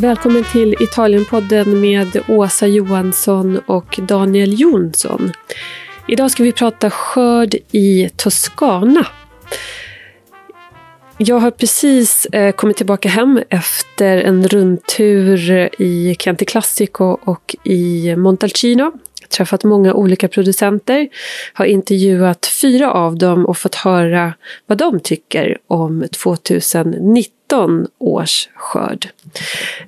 Välkommen till Italienpodden med Åsa Johansson och Daniel Jonsson. Idag ska vi prata skörd i Toscana. Jag har precis eh, kommit tillbaka hem efter en rundtur i Chianti Classico och i Montalcino. Träffat många olika producenter, har intervjuat fyra av dem och fått höra vad de tycker om 2019 års skörd.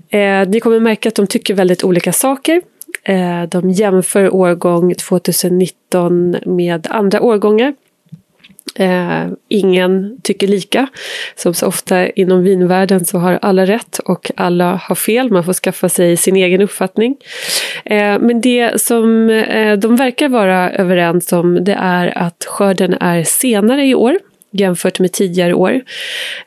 Eh, ni kommer märka att de tycker väldigt olika saker. Eh, de jämför årgång 2019 med andra årgångar. Eh, ingen tycker lika. Som så ofta inom vinvärlden så har alla rätt och alla har fel. Man får skaffa sig sin egen uppfattning. Eh, men det som eh, de verkar vara överens om det är att skörden är senare i år jämfört med tidigare år.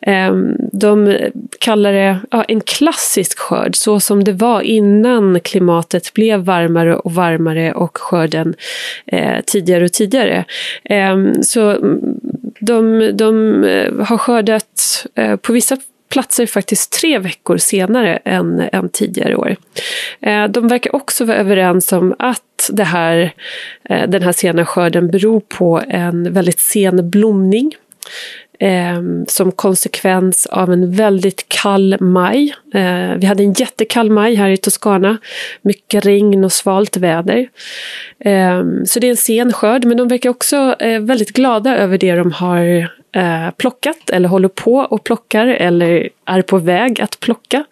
Ehm, de kallar det ja, en klassisk skörd, så som det var innan klimatet blev varmare och varmare och skörden eh, tidigare och tidigare. Eh, så mm, de, de eh, har skördat eh, på vissa platser faktiskt tre veckor senare än, än tidigare år. Eh, de verkar också vara överens om att det här, eh, den här sena skörden beror på en väldigt sen blomning Eh, som konsekvens av en väldigt kall maj. Eh, vi hade en jättekall maj här i Toscana. Mycket regn och svalt väder. Eh, så det är en sen skörd, men de verkar också eh, väldigt glada över det de har eh, plockat eller håller på och plockar eller är på väg att plocka.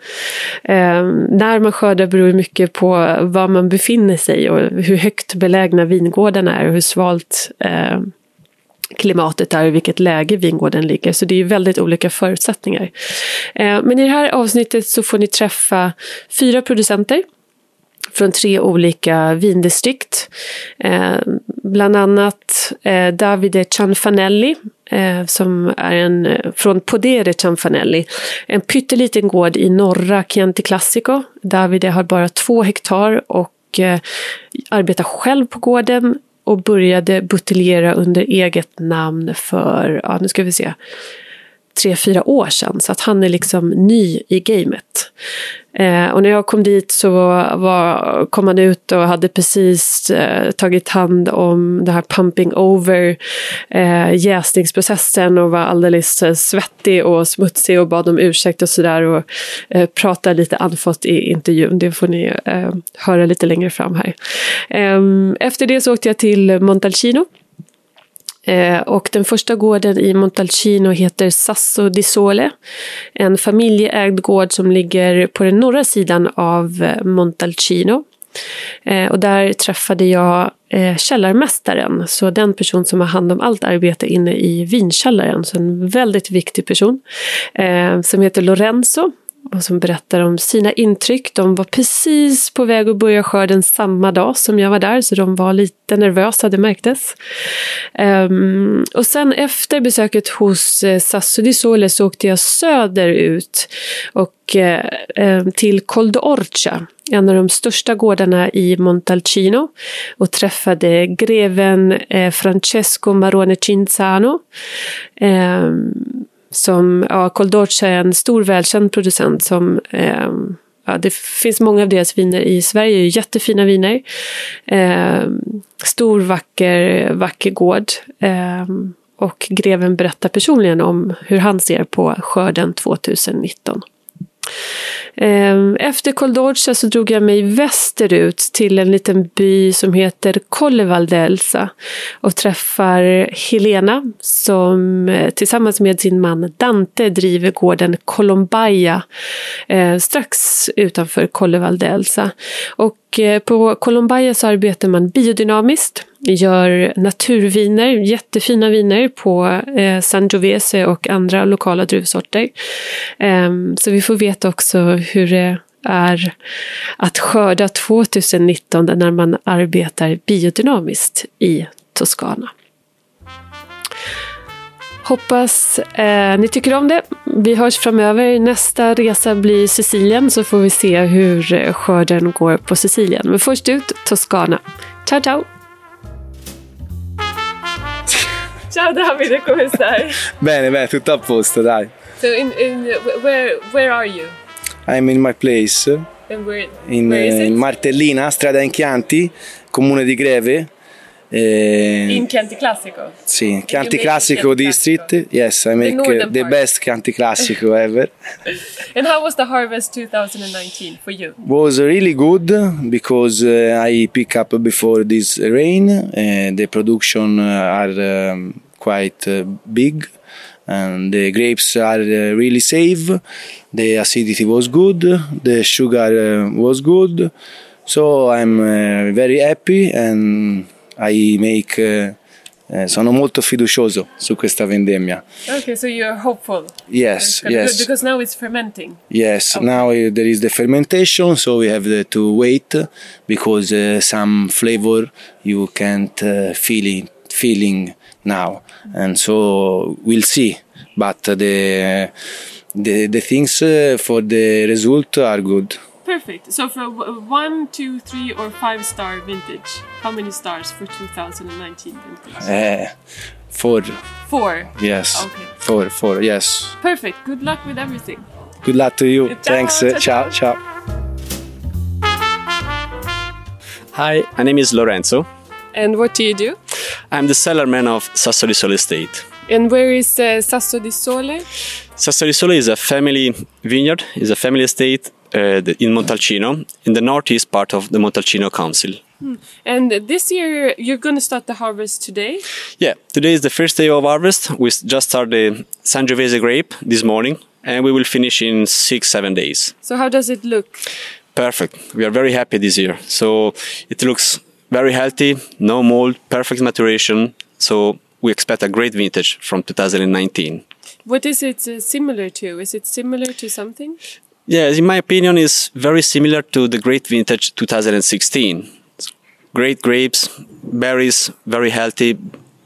Eh, när man skördar beror mycket på var man befinner sig och hur högt belägna vingårdarna är och hur svalt eh, klimatet är och vilket läge vingården ligger. Så det är väldigt olika förutsättningar. Eh, men i det här avsnittet så får ni träffa fyra producenter från tre olika vindistrikt. Eh, bland annat eh, Davide Cianfanelli eh, som är en, eh, från Podere Cianfanelli. En pytteliten gård i norra Chianti Classico. Davide har bara två hektar och arbetar själv på gården och började buteljera under eget namn för, ja nu ska vi se, tre, fyra år sedan. Så att han är liksom ny i gamet. Eh, och när jag kom dit så var, kom han ut och hade precis eh, tagit hand om det här pumping over eh, jäsningsprocessen och var alldeles eh, svettig och smutsig och bad om ursäkt och sådär och eh, pratade lite andfått i intervjun. Det får ni eh, höra lite längre fram här. Eh, efter det så åkte jag till Montalcino Eh, och den första gården i Montalcino heter Sasso di Sole. En familjeägd gård som ligger på den norra sidan av eh, Montalcino. Eh, och där träffade jag eh, källarmästaren, så den person som har hand om allt arbete inne i vinkällaren. Så en väldigt viktig person. Eh, som heter Lorenzo och som berättar om sina intryck. De var precis på väg att börja skörden samma dag som jag var där, så de var lite nervösa, det märktes. Um, och sen efter besöket hos eh, Sasso di Sole så åkte jag söderut och eh, ehm, till Coldorcia, en av de största gårdarna i Montalcino och träffade greven eh, Francesco Marone Cinzano. Um, som, ja, Coldorch är en stor välkänd producent som eh, Ja, det finns många av deras viner i Sverige, jättefina viner. Eh, stor vacker, vacker gård. Eh, och greven berättar personligen om hur han ser på skörden 2019. Ehm, efter Coldorcia så drog jag mig västerut till en liten by som heter Kollevaldelsa och träffar Helena som eh, tillsammans med sin man Dante driver gården Colombaya eh, strax utanför Kollevaldelsa. Och eh, på Colombaya så arbetar man biodynamiskt gör naturviner, jättefina viner på eh, Sangiovese och andra lokala druvsorter. Eh, så vi får veta också hur det är att skörda 2019 när man arbetar biodynamiskt i Toscana. Hoppas eh, ni tycker om det. Vi hörs framöver. Nästa resa blir Sicilien så får vi se hur eh, skörden går på Sicilien. Men först ut Toscana. Ciao ciao! Ciao Davide, come stai? bene, bene, tutto a posto, dai. So in, in, where, where are you? I'm in my place And where, in, where eh, in Martellina, strada in Chianti, comune di Greve. Eh, in Chianti Classico. sì, Chianti Classico. Yes, I make uh, the best Chianti Classico ever. And how was the harvest 2019 for you? was really good because uh, I pick up before this rain. Uh, the production are um, quite uh, big, and the grapes are uh, really safe. The acidity was good. The sugar uh, was good. So I'm uh, very happy and I make. uh, sono molto fiducioso su questa vendemmia. Okay, so you're hopeful. Yes, gonna be good yes. Because now it's fermenting. Yes, Okay. now uh, there is the fermentation, so we have the, to wait because uh, some flavor you can't uh, feel it, feeling now, and so we'll see. But the the the things uh, for the result are good. Perfect. So for one, two, three, or five star vintage, how many stars for 2019 vintage? Uh, four, Four. yes, Okay. four, four, yes. Perfect. Good luck with everything. Good luck to you. Ciao, Thanks. uh, ciao, ciao, ciao. Hi, my name is Lorenzo. And what do you do? I'm the cellarman of Sasso di Sole Estate. And where is uh, Sasso di Sole? Sasso di Sole is a family vineyard, is a family estate in Montalcino, in the northeast part of the Montalcino Council. And this year you're going to start the harvest today. Yeah, today is the first day of harvest. We just started the Sangiovese grape this morning, and we will finish in six, seven days. So how does it look? Perfect. We are very happy this year. So it looks very healthy, no mold, perfect maturation. So we expect a great vintage from 2019. What is it uh, similar to? Is it similar to something? Yes, in my opinion, is very similar to the great vintage 2016. Great grapes, berries, very healthy.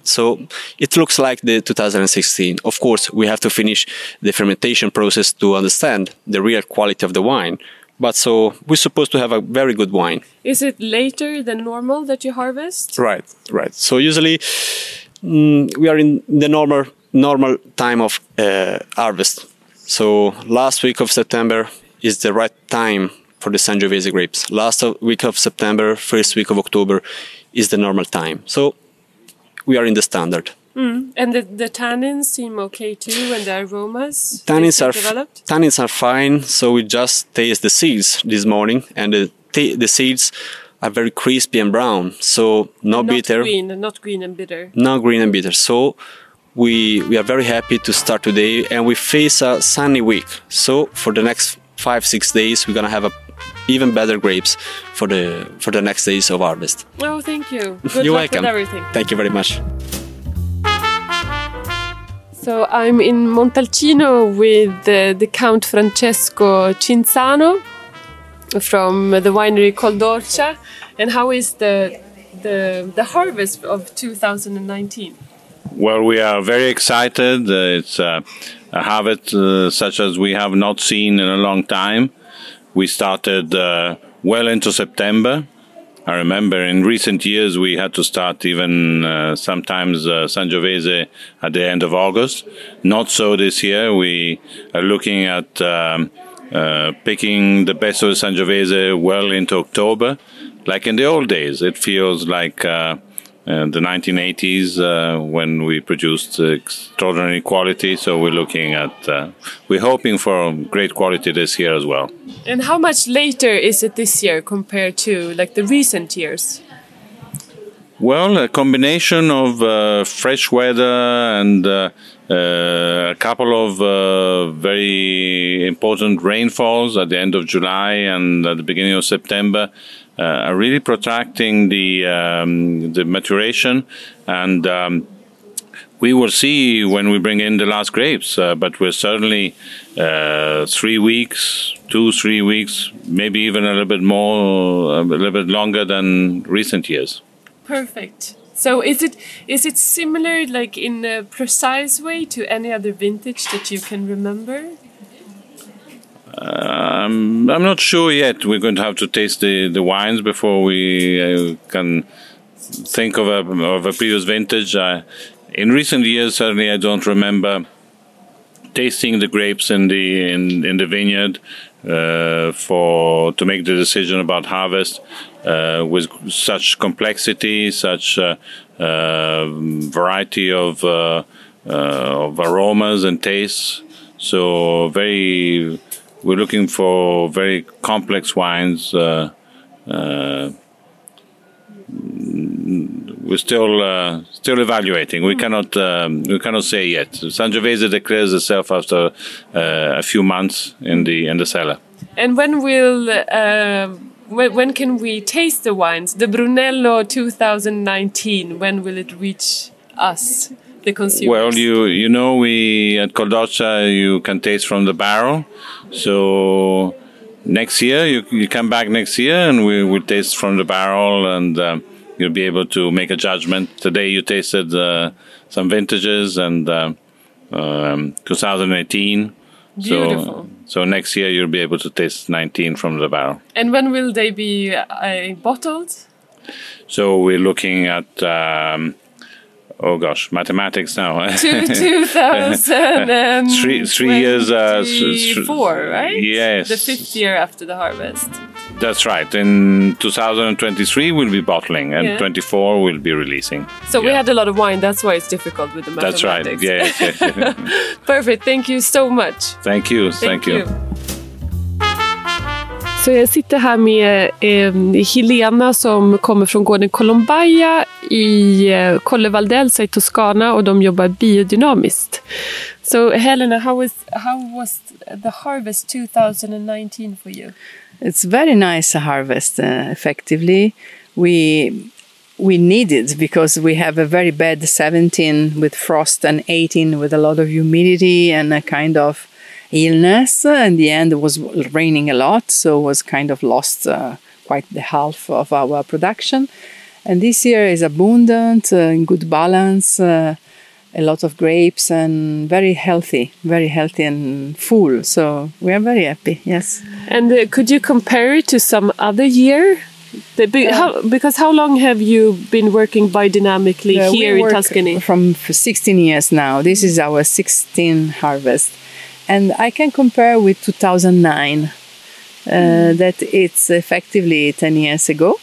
So it looks like the 2016. Of course, we have to finish the fermentation process to understand the real quality of the wine. But so we're supposed to have a very good wine. Is it later than normal that you harvest? Right, right. So usually mm, we are in the normal normal time of uh, harvest. So last week of September is the right time for the Sangiovese grapes. Last of- week of September, first week of October is the normal time. So we are in the standard. Mm. And the, the tannins seem okay too, and the aromas Tannins are developed. tannins are fine. So we just taste the seeds this morning, and the the seeds are very crispy and brown. So no not bitter. green, not green and bitter. no green and bitter. So we we are very happy to start today, and we face a sunny week. So for the next five six days, we're gonna have a even better grapes for the for the next days of harvest. Oh, thank you. Good You're luck welcome. with everything. Thank you very much. So I'm in Montalcino with uh, the Count Francesco Cinzano from the winery Coldorcia. And how is the the the harvest of 2019? Well, we are very excited. Uh, it's uh, a harvest uh, such as we have not seen in a long time. We started uh, well into September. I remember in recent years we had to start even uh, sometimes uh, Sangiovese at the end of August. Not so this year. We are looking at um, uh, picking the best of Sangiovese well into October. Like in the old days, it feels like uh, the 1980s uh, when we produced extraordinary quality. So we're looking at, uh, we're hoping for great quality this year as well. And how much later is it this year compared to like the recent years? Well, a combination of uh, fresh weather and uh, uh, a couple of uh, very important rainfalls at the end of July and at the beginning of September uh, are really protracting the um, the maturation and. Um, we will see when we bring in the last grapes, uh, but we're certainly three weeks, two, three weeks, maybe even a little bit more, a little bit longer than recent years. Perfect. So is it is it similar like in a precise way to any other vintage that you can remember? Um, I'm not sure yet. We're going to have to taste the, the wines before we uh, can think of a, of a previous vintage. Uh, in recent years, certainly, I don't remember tasting the grapes in the in, in the vineyard uh, for to make the decision about harvest uh, with such complexity, such uh, uh variety of uh, uh, of aromas and tastes. So very, we're looking for very complex wines we're still uh, still evaluating. We cannot um, we cannot say yet. Sangiovese declares itself after uh, a few months in the in the cellar. And when will uh, when, when can we taste the wines? The Brunello 2019. When will it reach us? The consumers? Well, you you know we at Col you can taste from the barrel, so next year you you come back next year and we will taste from the barrel and. Um, you'll be able to make a judgment. Today you tasted uh, some vintages and uh, um, 2018. Beautiful. So, so next year you'll be able to taste 19 from the barrel. And when will they be uh, bottled? So we're looking at. Um, oh gosh, mathematics now. Two, 2000 three, three years. Uh, four, right? Yes. The fifth year after the harvest. That's right. In 2023, we'll be bottling, and yeah. 24 we'll be releasing. So yeah. we had a lot of wine. That's why it's difficult with the mathematics. That's right. Yeah. Yes, yes, Perfect. Thank you so much. Thank you. Thank, Thank you. you. Så jag sitter här med eh, Helena som kommer från gården Colombaia i eh, Colle Valdelsa i Toscana och de jobbar biodynamiskt. So Helena, how was, how was the harvest 2019 for you? It's very nice harvest. Uh, effectively, we we need it because we have a very bad 17 with frost and 18 with a lot of humidity and a kind of illness. In the end, it was raining a lot, so was kind of lost uh, quite the half of our production. And this year is abundant, uh, in good balance. Uh, a lot of grapes and very healthy, very healthy and full. So we are very happy. Yes. And uh, could you compare it to some other year? The, how, because how long have you been working biodynamically uh, here in Tuscany? From 16 years now. This is our 16th harvest, and I can compare with 2009. Uh, mm. That it's effectively 10 years ago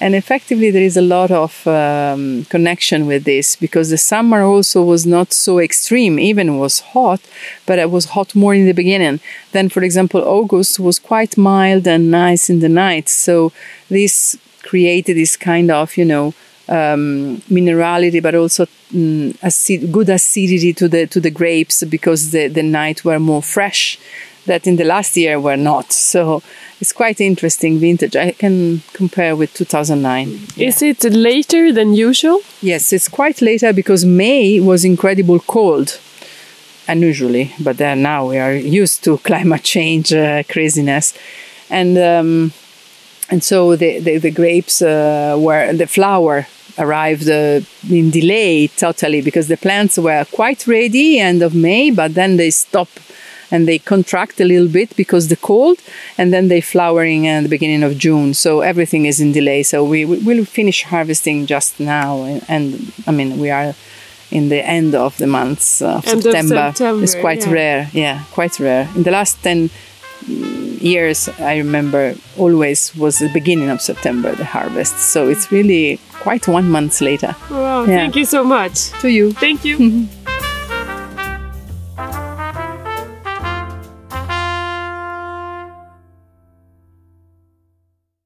and effectively, there is a lot of um, connection with this because the summer also was not so extreme, even was hot, but it was hot more in the beginning. Then, for example, August was quite mild and nice in the night. So, this created this kind of, you know, um, minerality, but also um, acid, good acidity to the to the grapes because the, the night were more fresh that in the last year were not. So it's quite interesting vintage. I can compare with 2009. Is it later than usual? Yes, it's quite later because May was incredible cold, unusually. But then now we are used to climate change uh, craziness, and um, and so the the, the grapes uh, were the flower arrived uh, in delay totally because the plants were quite ready end of May, but then they stopped and they contract a little bit because the cold, and then they flowering at the beginning of June. So everything is in delay. So we will finish harvesting just now, and, and, I mean we are in the end of the month of end September. Of September. It's quite yeah. rare, yeah, quite rare. In the last ten years, I remember always was the beginning of September the harvest. So it's really quite one month later. Wow! Yeah. Thank you so much. To you. Thank you.